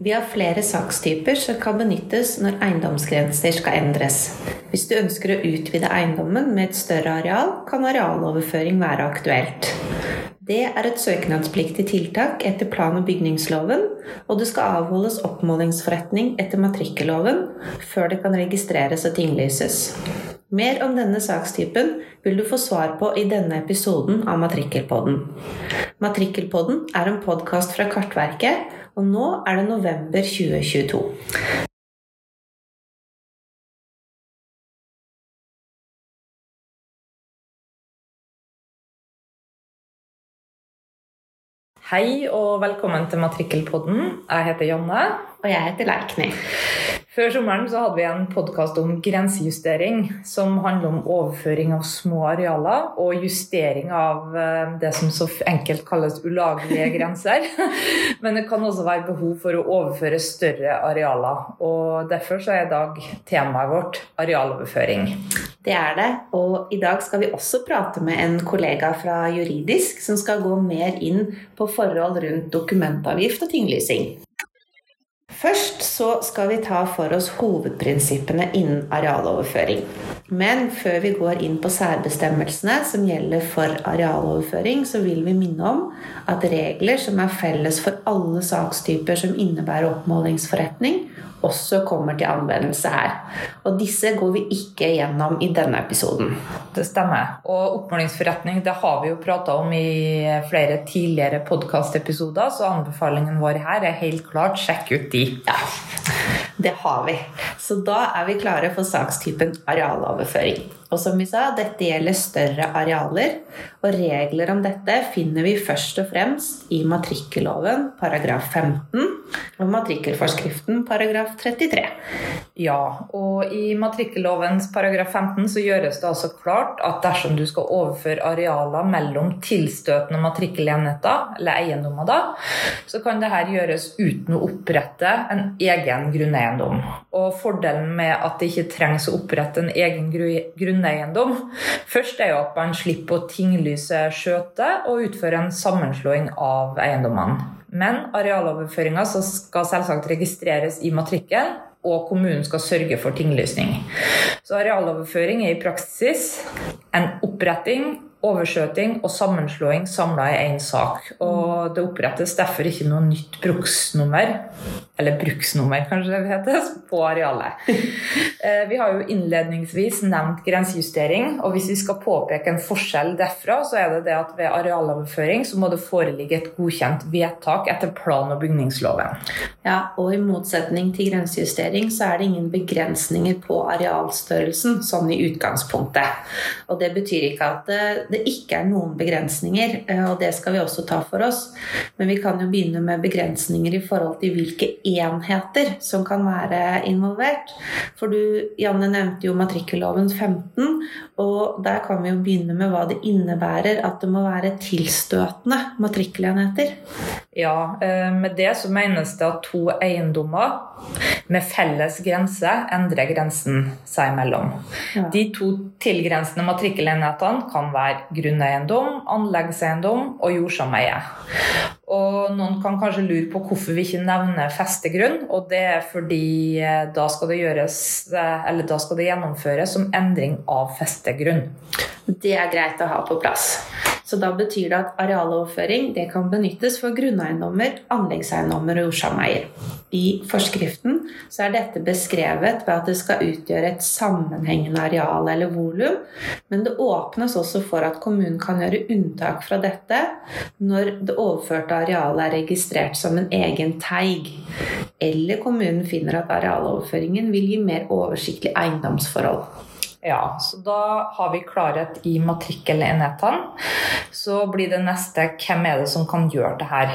Vi har flere sakstyper som kan benyttes når eiendomsgrenser skal endres. Hvis du ønsker å utvide eiendommen med et større areal, kan arealoverføring være aktuelt. Det er et søknadspliktig tiltak etter plan- og bygningsloven, og det skal avholdes oppmålingsforretning etter matrikkelloven før det kan registreres og tinglyses. Mer om denne sakstypen vil du få svar på i denne episoden av Matrikkelpodden. Matrikkelpodden er en podkast fra Kartverket og nå er det november 2022. Hei og velkommen til Matrikkelpodden. Jeg heter Janne. Og jeg heter Leikny. Før sommeren så hadde vi en podkast om grensejustering, som handler om overføring av små arealer og justering av eh, det som så enkelt kalles ulaglige grenser. Men det kan også være behov for å overføre større arealer. Og derfor så er i dag temaet vårt arealoverføring. Det er det. Og i dag skal vi også prate med en kollega fra Juridisk som skal gå mer inn på forhold rundt dokumentavgift og tinglysing. Først så skal vi ta for oss hovedprinsippene innen arealoverføring. Men før vi går inn på særbestemmelsene som gjelder for arealoverføring, så vil vi minne om at regler som er felles for alle sakstyper som innebærer oppmålingsforretning, også kommer til anvendelse her. Og disse går vi ikke gjennom i denne episoden. Det stemmer. Og oppmålingsforretning det har vi jo prata om i flere tidligere podkastepisoder, så anbefalingen vår her er helt klart sjekk ut de. Ja, det har vi. Så da er vi klare for sakstypen arealoverføring. Og som vi sa, dette gjelder større arealer, og regler om dette finner vi først og fremst i matrikkelloven paragraf 15 og matrikkelforskriften paragraf 33. Ja, og i matrikkellovens paragraf 15 så gjøres det altså klart at dersom du skal overføre arealer mellom tilstøtende matrikkelenheter, eller eiendommer da, så kan dette gjøres uten å opprette en egen grunneiendom. Og fordelen med at det ikke trengs å opprette en egen grunneiendom grunneiendom. Først er jo at man slipper å tinglyse skjøtet og utføre en sammenslåing av eiendommene. Men arealoverføringa skal selvsagt registreres i matrikken, og kommunen skal sørge for tinglysning. Så arealoverføring er i praksis en oppretting overskjøting og sammenslåing samla i én sak. Og det opprettes derfor ikke noe nytt bruksnummer, eller bruksnummer kanskje det heter, på arealet. Eh, vi har jo innledningsvis nevnt grensejustering, og hvis vi skal påpeke en forskjell derfra, så er det det at ved arealoverføring så må det foreligge et godkjent vedtak etter plan- og bygningsloven. Ja, og i motsetning til grensejustering så er det ingen begrensninger på arealstørrelsen sånn i utgangspunktet. Og det betyr ikke at det ikke er noen begrensninger, eh, og det skal vi også ta for oss. Men vi kan jo begynne med begrensninger i forhold til hvilke enheter som kan være involvert. For du, Janne, nevnte jo matrikkelloven 15, og der kan vi jo begynne med hva det innebærer at det må være tilstøtende matrikkelenheter. Ja, eh, med det så menes det at to eiendommer med felles grense endrer grensen seg imellom. Ja. De to tilgrensende matrikkelenhetene kan være grunneiendom, anleggseiendom og jordsameie. Og noen kan kanskje lure på hvorfor vi ikke nevner festegrunn. Og det er fordi eh, da skal det, gjøres, eh, eller da skal det gjennomføres som endring av festegrunn. Det er greit å ha på plass. Så da betyr det at arealoverføring det kan benyttes for grunneiendommer, anleggseiendommer og jordsameier. I forskriften så er dette beskrevet ved at det skal utgjøre et sammenhengende areal eller volum, men det åpnes også for at kommunen kan gjøre unntak fra dette når det overførte arealet er registrert som en egen teig, eller kommunen finner at arealoverføringen vil gi mer oversiktlig eiendomsforhold. Ja, så da har vi klarhet i matrikkelenhetene. Så blir det neste hvem er det som kan gjøre det her.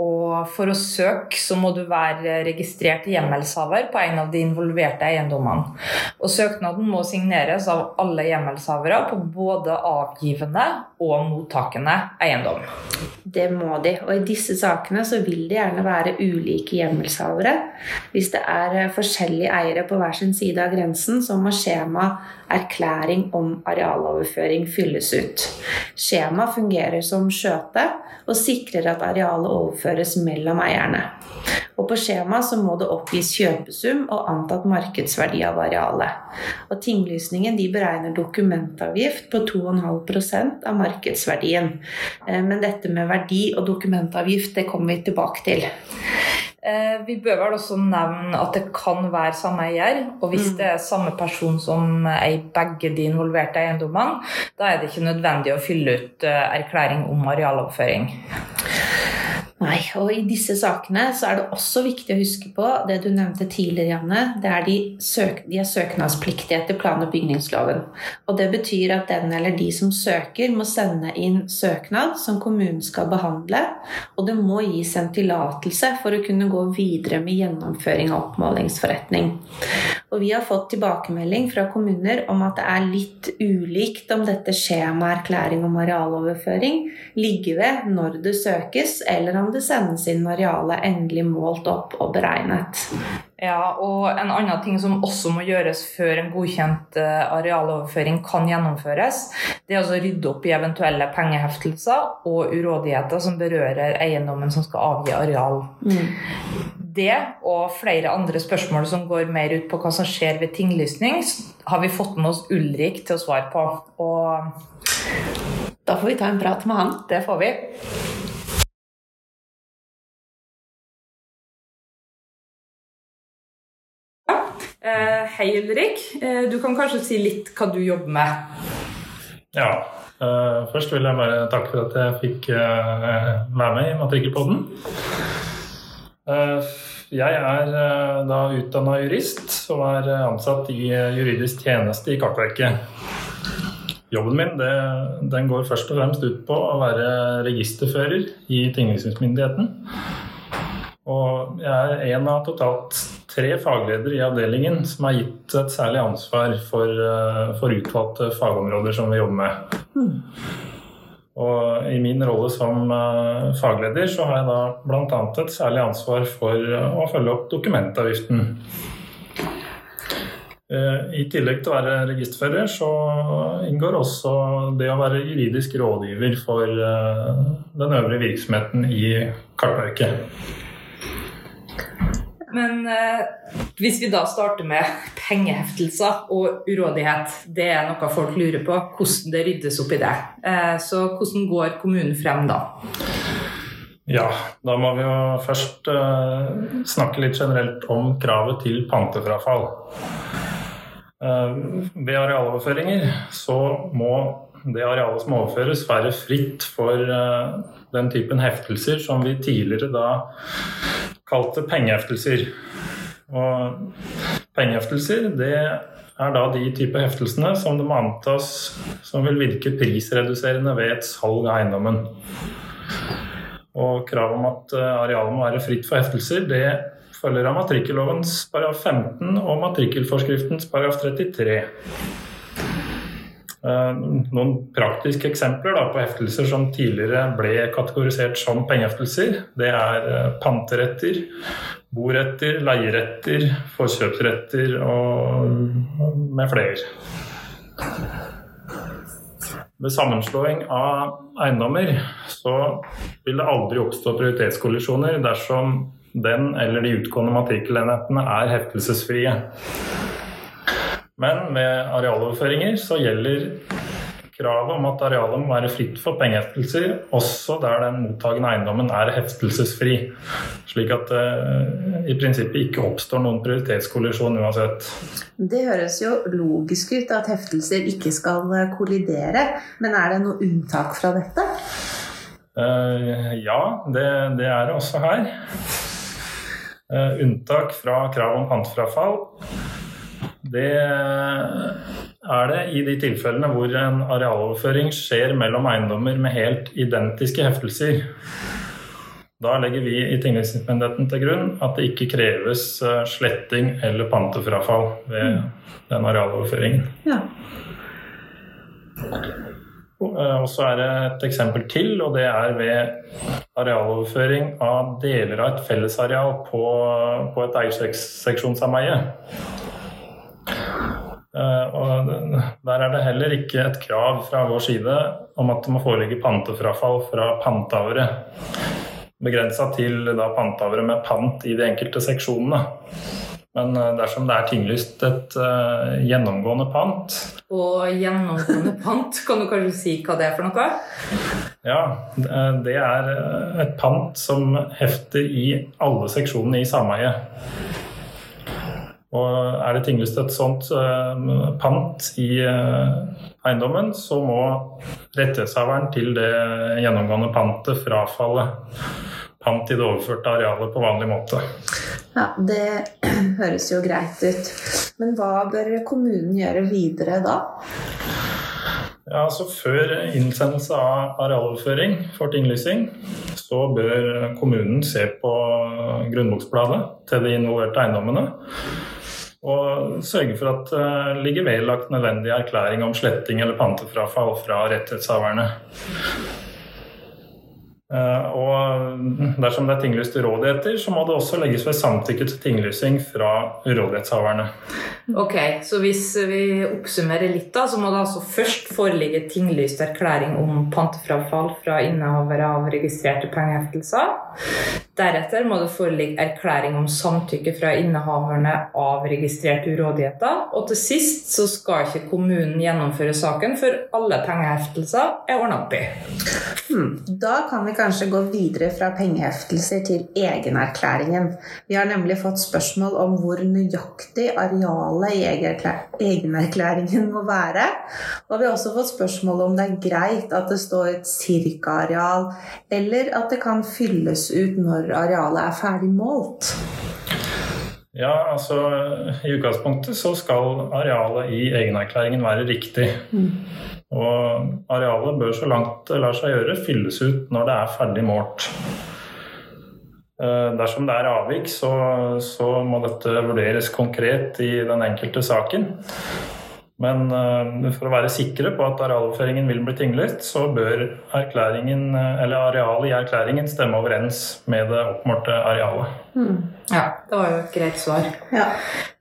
Og for å søke så må du være registrert hjemmelshaver på en av de involverte eiendommene. Og søknaden må signeres av alle hjemmelshavere på både avgivende og mottakende eiendom. Det må de. Og i disse sakene så vil det gjerne være ulike hjemmelshavere. Hvis det er forskjellige eiere på hver sin side av grensen, så må skjema erklæring om arealoverføring fylles ut. Skjema fungerer som skjøte og sikrer at arealet overføres mellom eierne. Og på skjemaet så må det oppgis kjøpesum og antatt markedsverdi av arealet. Og tinglysningen de beregner dokumentavgift på 2,5% av markedsverdien. Eh, men dette med verdi og dokumentavgift, det kommer vi tilbake til. Eh, vi bør vel også nevne at det kan være samme eier. Og hvis mm. det er samme person som eier begge de involverte eiendommene, da er det ikke nødvendig å fylle ut eh, erklæring om arealoverføring. Nei, og i disse sakene så er det også viktig å huske på det du nevnte tidligere, Janne. Det er de, søk, de er søknadspliktige etter plan- og bygningsloven. Og det betyr at den eller de som søker, må sende inn søknad som kommunen skal behandle. Og det må gis en tillatelse for å kunne gå videre med gjennomføring av oppmålingsforretning. Og vi har fått tilbakemelding fra kommuner om at det er litt ulikt om dette skjemaerklæring om arealoverføring ligger ved når det søkes, eller om det sendes inn arealet endelig målt opp og beregnet. Ja, og En annen ting som også må gjøres før en godkjent eh, arealoverføring kan gjennomføres, det er å rydde opp i eventuelle pengeheftelser og urådigheter som berører eiendommen som skal avgi areal. Mm. Det og flere andre spørsmål som går mer ut på hva som skjer ved tinglysning, har vi fått med oss Ulrik til å svare på. Og da får vi ta en prat med han. Det får vi. Hei, Ulrik. Eh, du kan kanskje si litt hva du jobber med? Ja. Eh, først vil jeg bare takke for at jeg fikk være med i Matrikkelpodden. Jeg er da utdanna jurist og er ansatt i juridisk tjeneste i Kartverket. Jobben min det, går først og fremst ut på å være registerfører i tinglysningsmyndigheten. Og jeg er en av totalt tre fagledere i avdelingen som er gitt et særlig ansvar for, eh, for utvalgte fagområder som vi jobber med. Og I min rolle som eh, fagleder så har jeg da bl.a. et særlig ansvar for å følge opp dokumentavgiften. Eh, I tillegg til å være registerfører, så inngår også det å være juridisk rådgiver for den øvrige virksomheten i Kartverket. Men eh, hvis vi da starter med pengeheftelser og urådighet, det er noe folk lurer på. Hvordan det ryddes opp i det. Eh, så hvordan går kommunen frem da? Ja, da må vi jo først eh, snakke litt generelt om kravet til pantefrafall. Eh, ved arealoverføringer så må det arealet som overføres, være fritt for eh, den typen heftelser som vi tidligere da kalte pengeheftelser. Og pengeheftelser det er da de type heftelsene som det må antas som vil virke prisreduserende ved et salg av eiendommen. Og kravet om at eh, arealet må være fritt for heftelser, det følger av matrikkellovens paragraf 15 og matrikkelforskriftens paragraf 33. Eh, noen praktiske eksempler da, på heftelser som tidligere ble kategorisert som pengeheftelser, det er eh, panteretter, boretter, leieretter, forkjøpsretter og med flere. Ved sammenslåing av eiendommer så vil det aldri oppstå prioritetskollisjoner dersom den eller de utgående matrikkelenhetene er heftelsesfrie. Men med arealoverføringer så gjelder kravet om at arealet må være fritt for pengeheftelser også der den mottagende eiendommen er heftelsesfri. Slik at det uh, i prinsippet ikke oppstår noen prioritetskollisjon uansett. Det høres jo logisk ut at heftelser ikke skal eh, kollidere, men er det noe unntak fra dette? Uh, ja, det, det, er det også her. Uh, unntak fra krav om pantefrafall det er det i de tilfellene hvor en arealoverføring skjer mellom eiendommer med helt identiske heftelser. Da legger vi i tingrettsmyndigheten til grunn at det ikke kreves eh, sletting eller pantefrafall ved mm. den arealoverføringen. Ja. Og så er det et eksempel til, og det er ved arealoverføring av deler av et fellesareal på, på et eierseksjonssameie. Og der er det heller ikke et krav fra vår side om at det må foreligge pantefrafall fra pantehavere. Begrensa til da pantehavere med pant i de enkelte seksjonene. Men eh, dersom det er tinglyst et uh, gjennomgående pant Og gjennomgående pant, kan du kanskje si hva det er for noe? Ja, det er et pant som hefter i alle seksjonene i sameiet. Og er det tinglyst et sånt uh, pant i uh, eiendommen, så må rettighetshaveren til det gjennomgående pantet frafalle pant i det overførte arealet på vanlig måte. Ja, Det høres jo greit ut. Men hva bør kommunen gjøre videre da? Ja, altså Før innsendelse av arealoverføring for tinglysing, så bør kommunen se på grunnboksbladet til de involverte eiendommene. Og sørge for at det ligger vedlagt nødvendig erklæring om sletting eller pantefrafall fra rettighetshaverne. Eh, og dersom det er tinglyste rådigheter, så må det også legges ved samtykke til tinglysing fra rådighetshaverne. Ok, Så hvis vi oppsummerer litt, da, så må det altså først foreligge tinglyst erklæring om pantefrafall fra innehavere av registrerte pengeheftelser. Deretter må det foreligge erklæring om samtykke fra innehaverne av registrerte urådigheter. Og til sist så skal ikke kommunen gjennomføre saken før alle pengeheftelser er ordna opp i. Hmm, da kan vi kanskje gå videre fra pengeheftelser til egenerklæringen. Vi har nemlig fått spørsmål om hvor nøyaktig arealet i egenerklæringen må være. Og vi har også fått spørsmål om det er greit at det står et cirka-areal, eller at det kan fylles ut når arealet er ferdig målt. Ja, altså I utgangspunktet så skal arealet i egenerklæringen være riktig. Mm. Og arealet bør så langt det lar seg gjøre, fylles ut når det er ferdig målt. Eh, dersom det er avvik, så, så må dette vurderes konkret i den enkelte saken. Men uh, for å være sikre på at arealoverføringen vil bli tinglyst, så bør arealet i erklæringen stemme overens med det oppmålte arealet. Mm. Ja, det var jo et greit svar. Ja.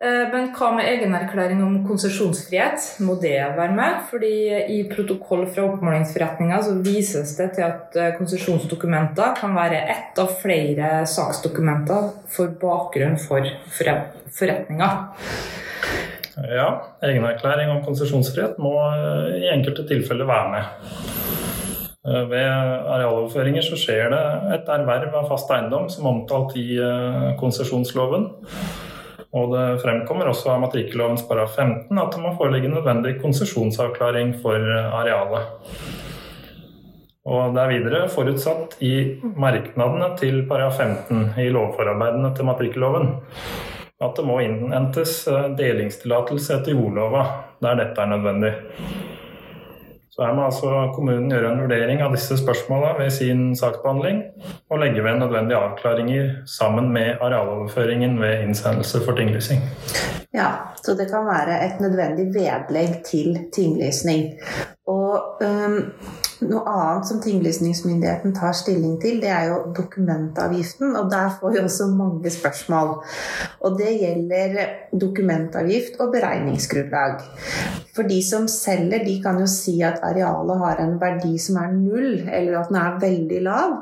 Uh, men hva med egenerklæring om konsesjonsfrihet? Må det være med? Fordi i protokoll fra oppmålingsforretninga så vises det til at konsesjonsdokumenter kan være ett av flere saksdokumenter for bakgrunn for forretninga. Ja, egenerklæring om konsesjonsfrihet må eh, i enkelte tilfeller være med. Eh, ved arealoverføringer så skjer det et erverv av fast eiendom som omtalt i eh, konsesjonsloven. Og det fremkommer også av matrikkelloven paragraf 15 at det må foreligge nødvendig konsesjonsavklaring for arealet. Og det er videre forutsatt i merknadene til paragraf 15 i lovforarbeidene til matrikkelloven at det må innhentes eh, delingstillatelse etter jordlova der dette er nødvendig. Så her må altså kommunen gjøre en vurdering av disse spørsmåla ved sin saksbehandling, og legge ved nødvendige avklaringer sammen med arealoverføringen ved innsendelse for tinglysing. Ja, så det kan være et nødvendig vedlegg til tinglysning. Og um noe annet som tinglysningsmyndigheten tar stilling til, det er jo dokumentavgiften. Og der får vi også mange spørsmål. Og det gjelder dokumentavgift og beregningsgrunnlag. For de som selger, de kan jo si at arealet har en verdi som er null, eller at den er veldig lav.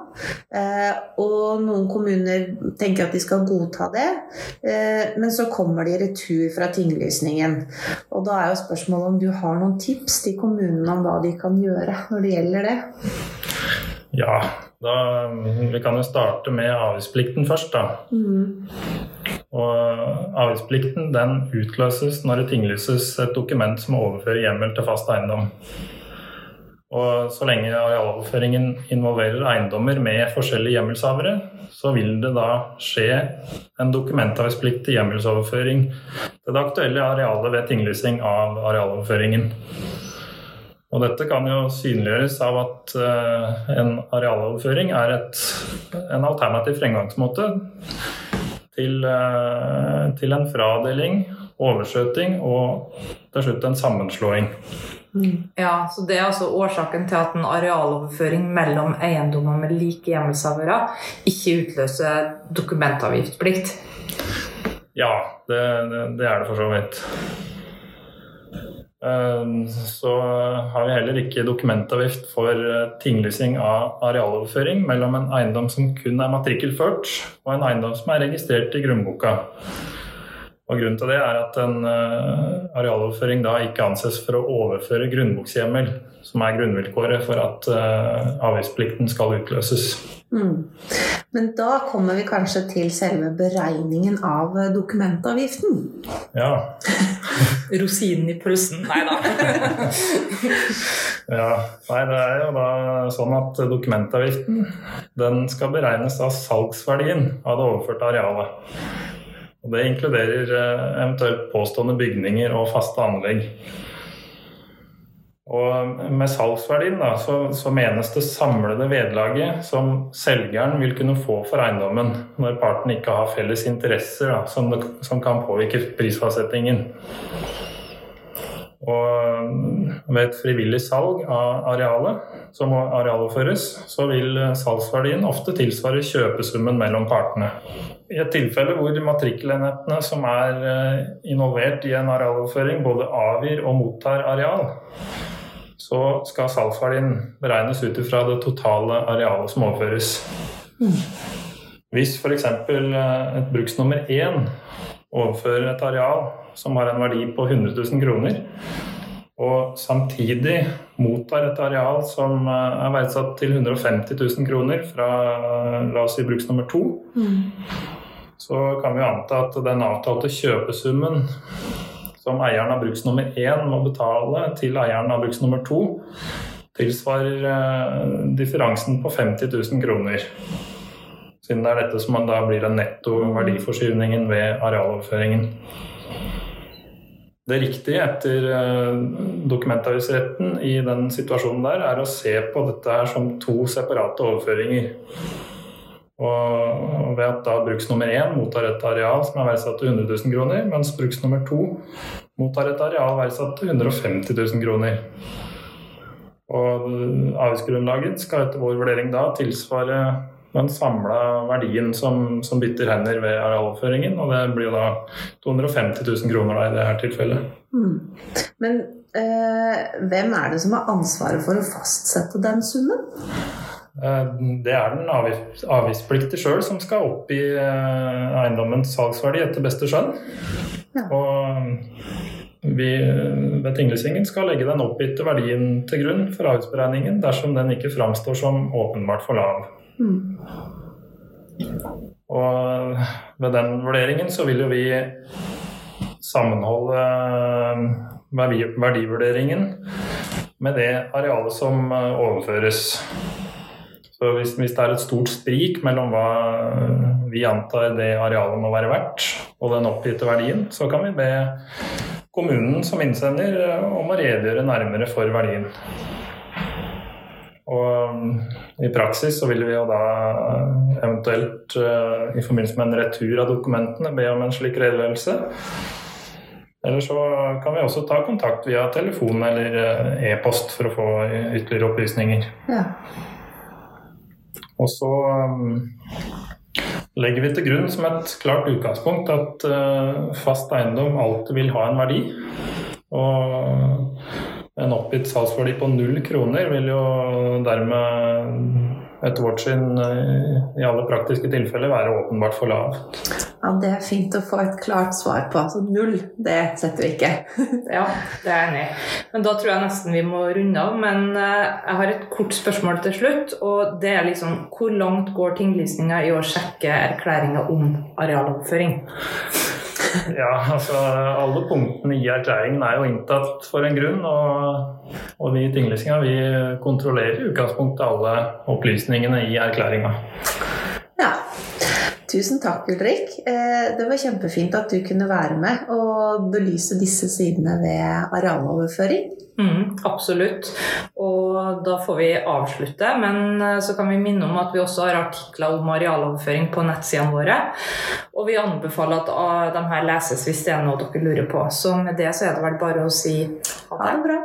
Eh, og noen kommuner tenker at de skal godta det, eh, men så kommer de i retur fra tinglysningen. Og da er jo spørsmålet om du har noen tips til kommunene om hva de kan gjøre når det gjelder det? Ja, da, vi kan jo starte med avgiftsplikten først, da. Mm. Og avgiftsplikten den utløses når det tinglyses et dokument som overfører hjemmel til fast eiendom. Og så lenge arealoverføringen involverer eiendommer med forskjellige hjemmelshavere, så vil det da skje en dokumentavgiftspliktig hjemmelsoverføring til det aktuelle arealet ved tinglysing av arealoverføringen. Og dette kan jo synliggjøres av at uh, en arealoverføring er et, en alternativ fremgangsmåte til, uh, til, en fradeling, overskjøting og til slutt en sammenslåing. Ja, så Det er altså årsaken til at en arealoverføring mellom eiendommer med like hjemmelshavere ikke utløser dokumentavgiftsplikt. Ja, det, det, det er det for så vidt. Eh, Så har vi heller ikke dokumentavgift for eh, tinglysing av arealoverføring mellom en eiendom som kun er matrikkelført, og en eiendom som er registrert i grunnboka. Og Grunnen til det er at en eh, arealoverføring da ikke anses for å overføre grunnbokshjemmel, som er grunnvilkåret for at eh, avgiftsplikten skal utløses. Mm. Men da kommer vi kanskje til selve beregningen av dokumentavgiften. Ja, Rosinen i pølsen. Nei da. ja. Nei, det er jo da sånn at dokumentavgiften den skal beregnes av salgsverdien av det overførte arealet. Og Det inkluderer eh, eventuelt påstående bygninger og faste anlegg. Og med salgsverdien da, så, så menes det samlede vederlaget som selgeren vil kunne få for eiendommen når parten ikke har felles interesser da, som, det, som kan påvirke prisfastsettingen. Og ved et frivillig salg av arealet som må arealoverføres, så vil salgsverdien ofte tilsvare kjøpesummen mellom partene. I et tilfelle hvor matrikkelenhetene som er eh, involvert i en arealoverføring, både avgir og mottar areal, så skal salgsverdien beregnes ut fra det totale arealet som overføres. Hvis f.eks. et bruksnummer 1 overfører et areal som har en verdi på 100 000 kroner, og samtidig mottar et areal som eh, er verdsatt til 150 000 kroner fra la oss si bruksnummer 2, så kan vi anta at den avtalte kjøpesummen som eieren av bruksnummer 1 må betale til eieren av bruksnummer 2, tilsvarer eh, differansen på 50 000 kroner. Siden det er dette som da blir den netto verdiforskyvningen ved arealoverføringen. Det riktige etter eh, dokumentavgiftsretten i den situasjonen der, er å se på dette her som to separate overføringer. Og ved at da bruksnummer 1 mottar et areal som er verdsatt til 100 000 kroner, mens bruksnummer 2 mottar et areal verdsatt til 150 000 kroner. Og avgiftsgrunnlaget skal etter vår vurdering da tilsvare den samla verdien som, som, bytter hender ved arealoppføringen, og det blir jo da 250 000 kroner da, i dette tilfellet. Mm. Men øh, hvem er det som har ansvaret for å fastsette den summen? Eh, det er den avgiftspliktige sjøl som skal oppgi i eiendommens salgsverdi etter beste skjønn. Ja. Og vi ved tinglysingen skal legge den oppgitte verdien til grunn for avgiftsberegningen dersom den ikke framstår som åpenbart for lav. Mm. Og ved den vurderingen så vil jo vi sammenholde verdi, verdivurderingen med det arealet som overføres. Så hvis, hvis, det er et stort sprik mellom hva vi antar det arealet må være verdt, og den oppgitte verdien, så kan vi be kommunen som innsender om å redegjøre nærmere for verdien. Og i praksis så vil vi jo da eventuelt i forbindelse med en retur av dokumentene be om en slik redegjørelse. Eller så kan vi også ta kontakt via telefon eller e-post for å få ytterligere opplysninger. Ja. Og så um, legger vi til grunn som et klart utgangspunkt at uh, fast eiendom alltid vil ha en verdi. Og en oppgitt salgsverdi på null kroner vil jo dermed etter vårt syn i alle praktiske tilfeller være åpenbart for lav. Ja, Det er fint å få et klart svar på. Altså null, det setter vi ikke. ja, det er jeg enig i. Men da tror jeg nesten vi må runde av. Men jeg har et kort spørsmål til slutt. Og det er liksom hvor langt går tinglysninga i å sjekke erklæringa om arealoverføring? Ja, altså alle punktene i erklæringen er jo inntatt for en grunn. Og, og vi i tinglysinga vi kontrollerer i utgangspunktet alle opplysningene i erklæringa. Ja. Tusen takk, Ulrik. Det var kjempefint at du kunne være med og belyse disse sidene ved arealoverføring. Mm, absolutt. Og da får vi avslutte. Men så kan vi minne om at vi også har artikler om arealoverføring på nettsidene våre. Og vi anbefaler at de her leses hvis det er noe dere lurer på. Så med det så er det vel bare å si ha det. Ha det bra.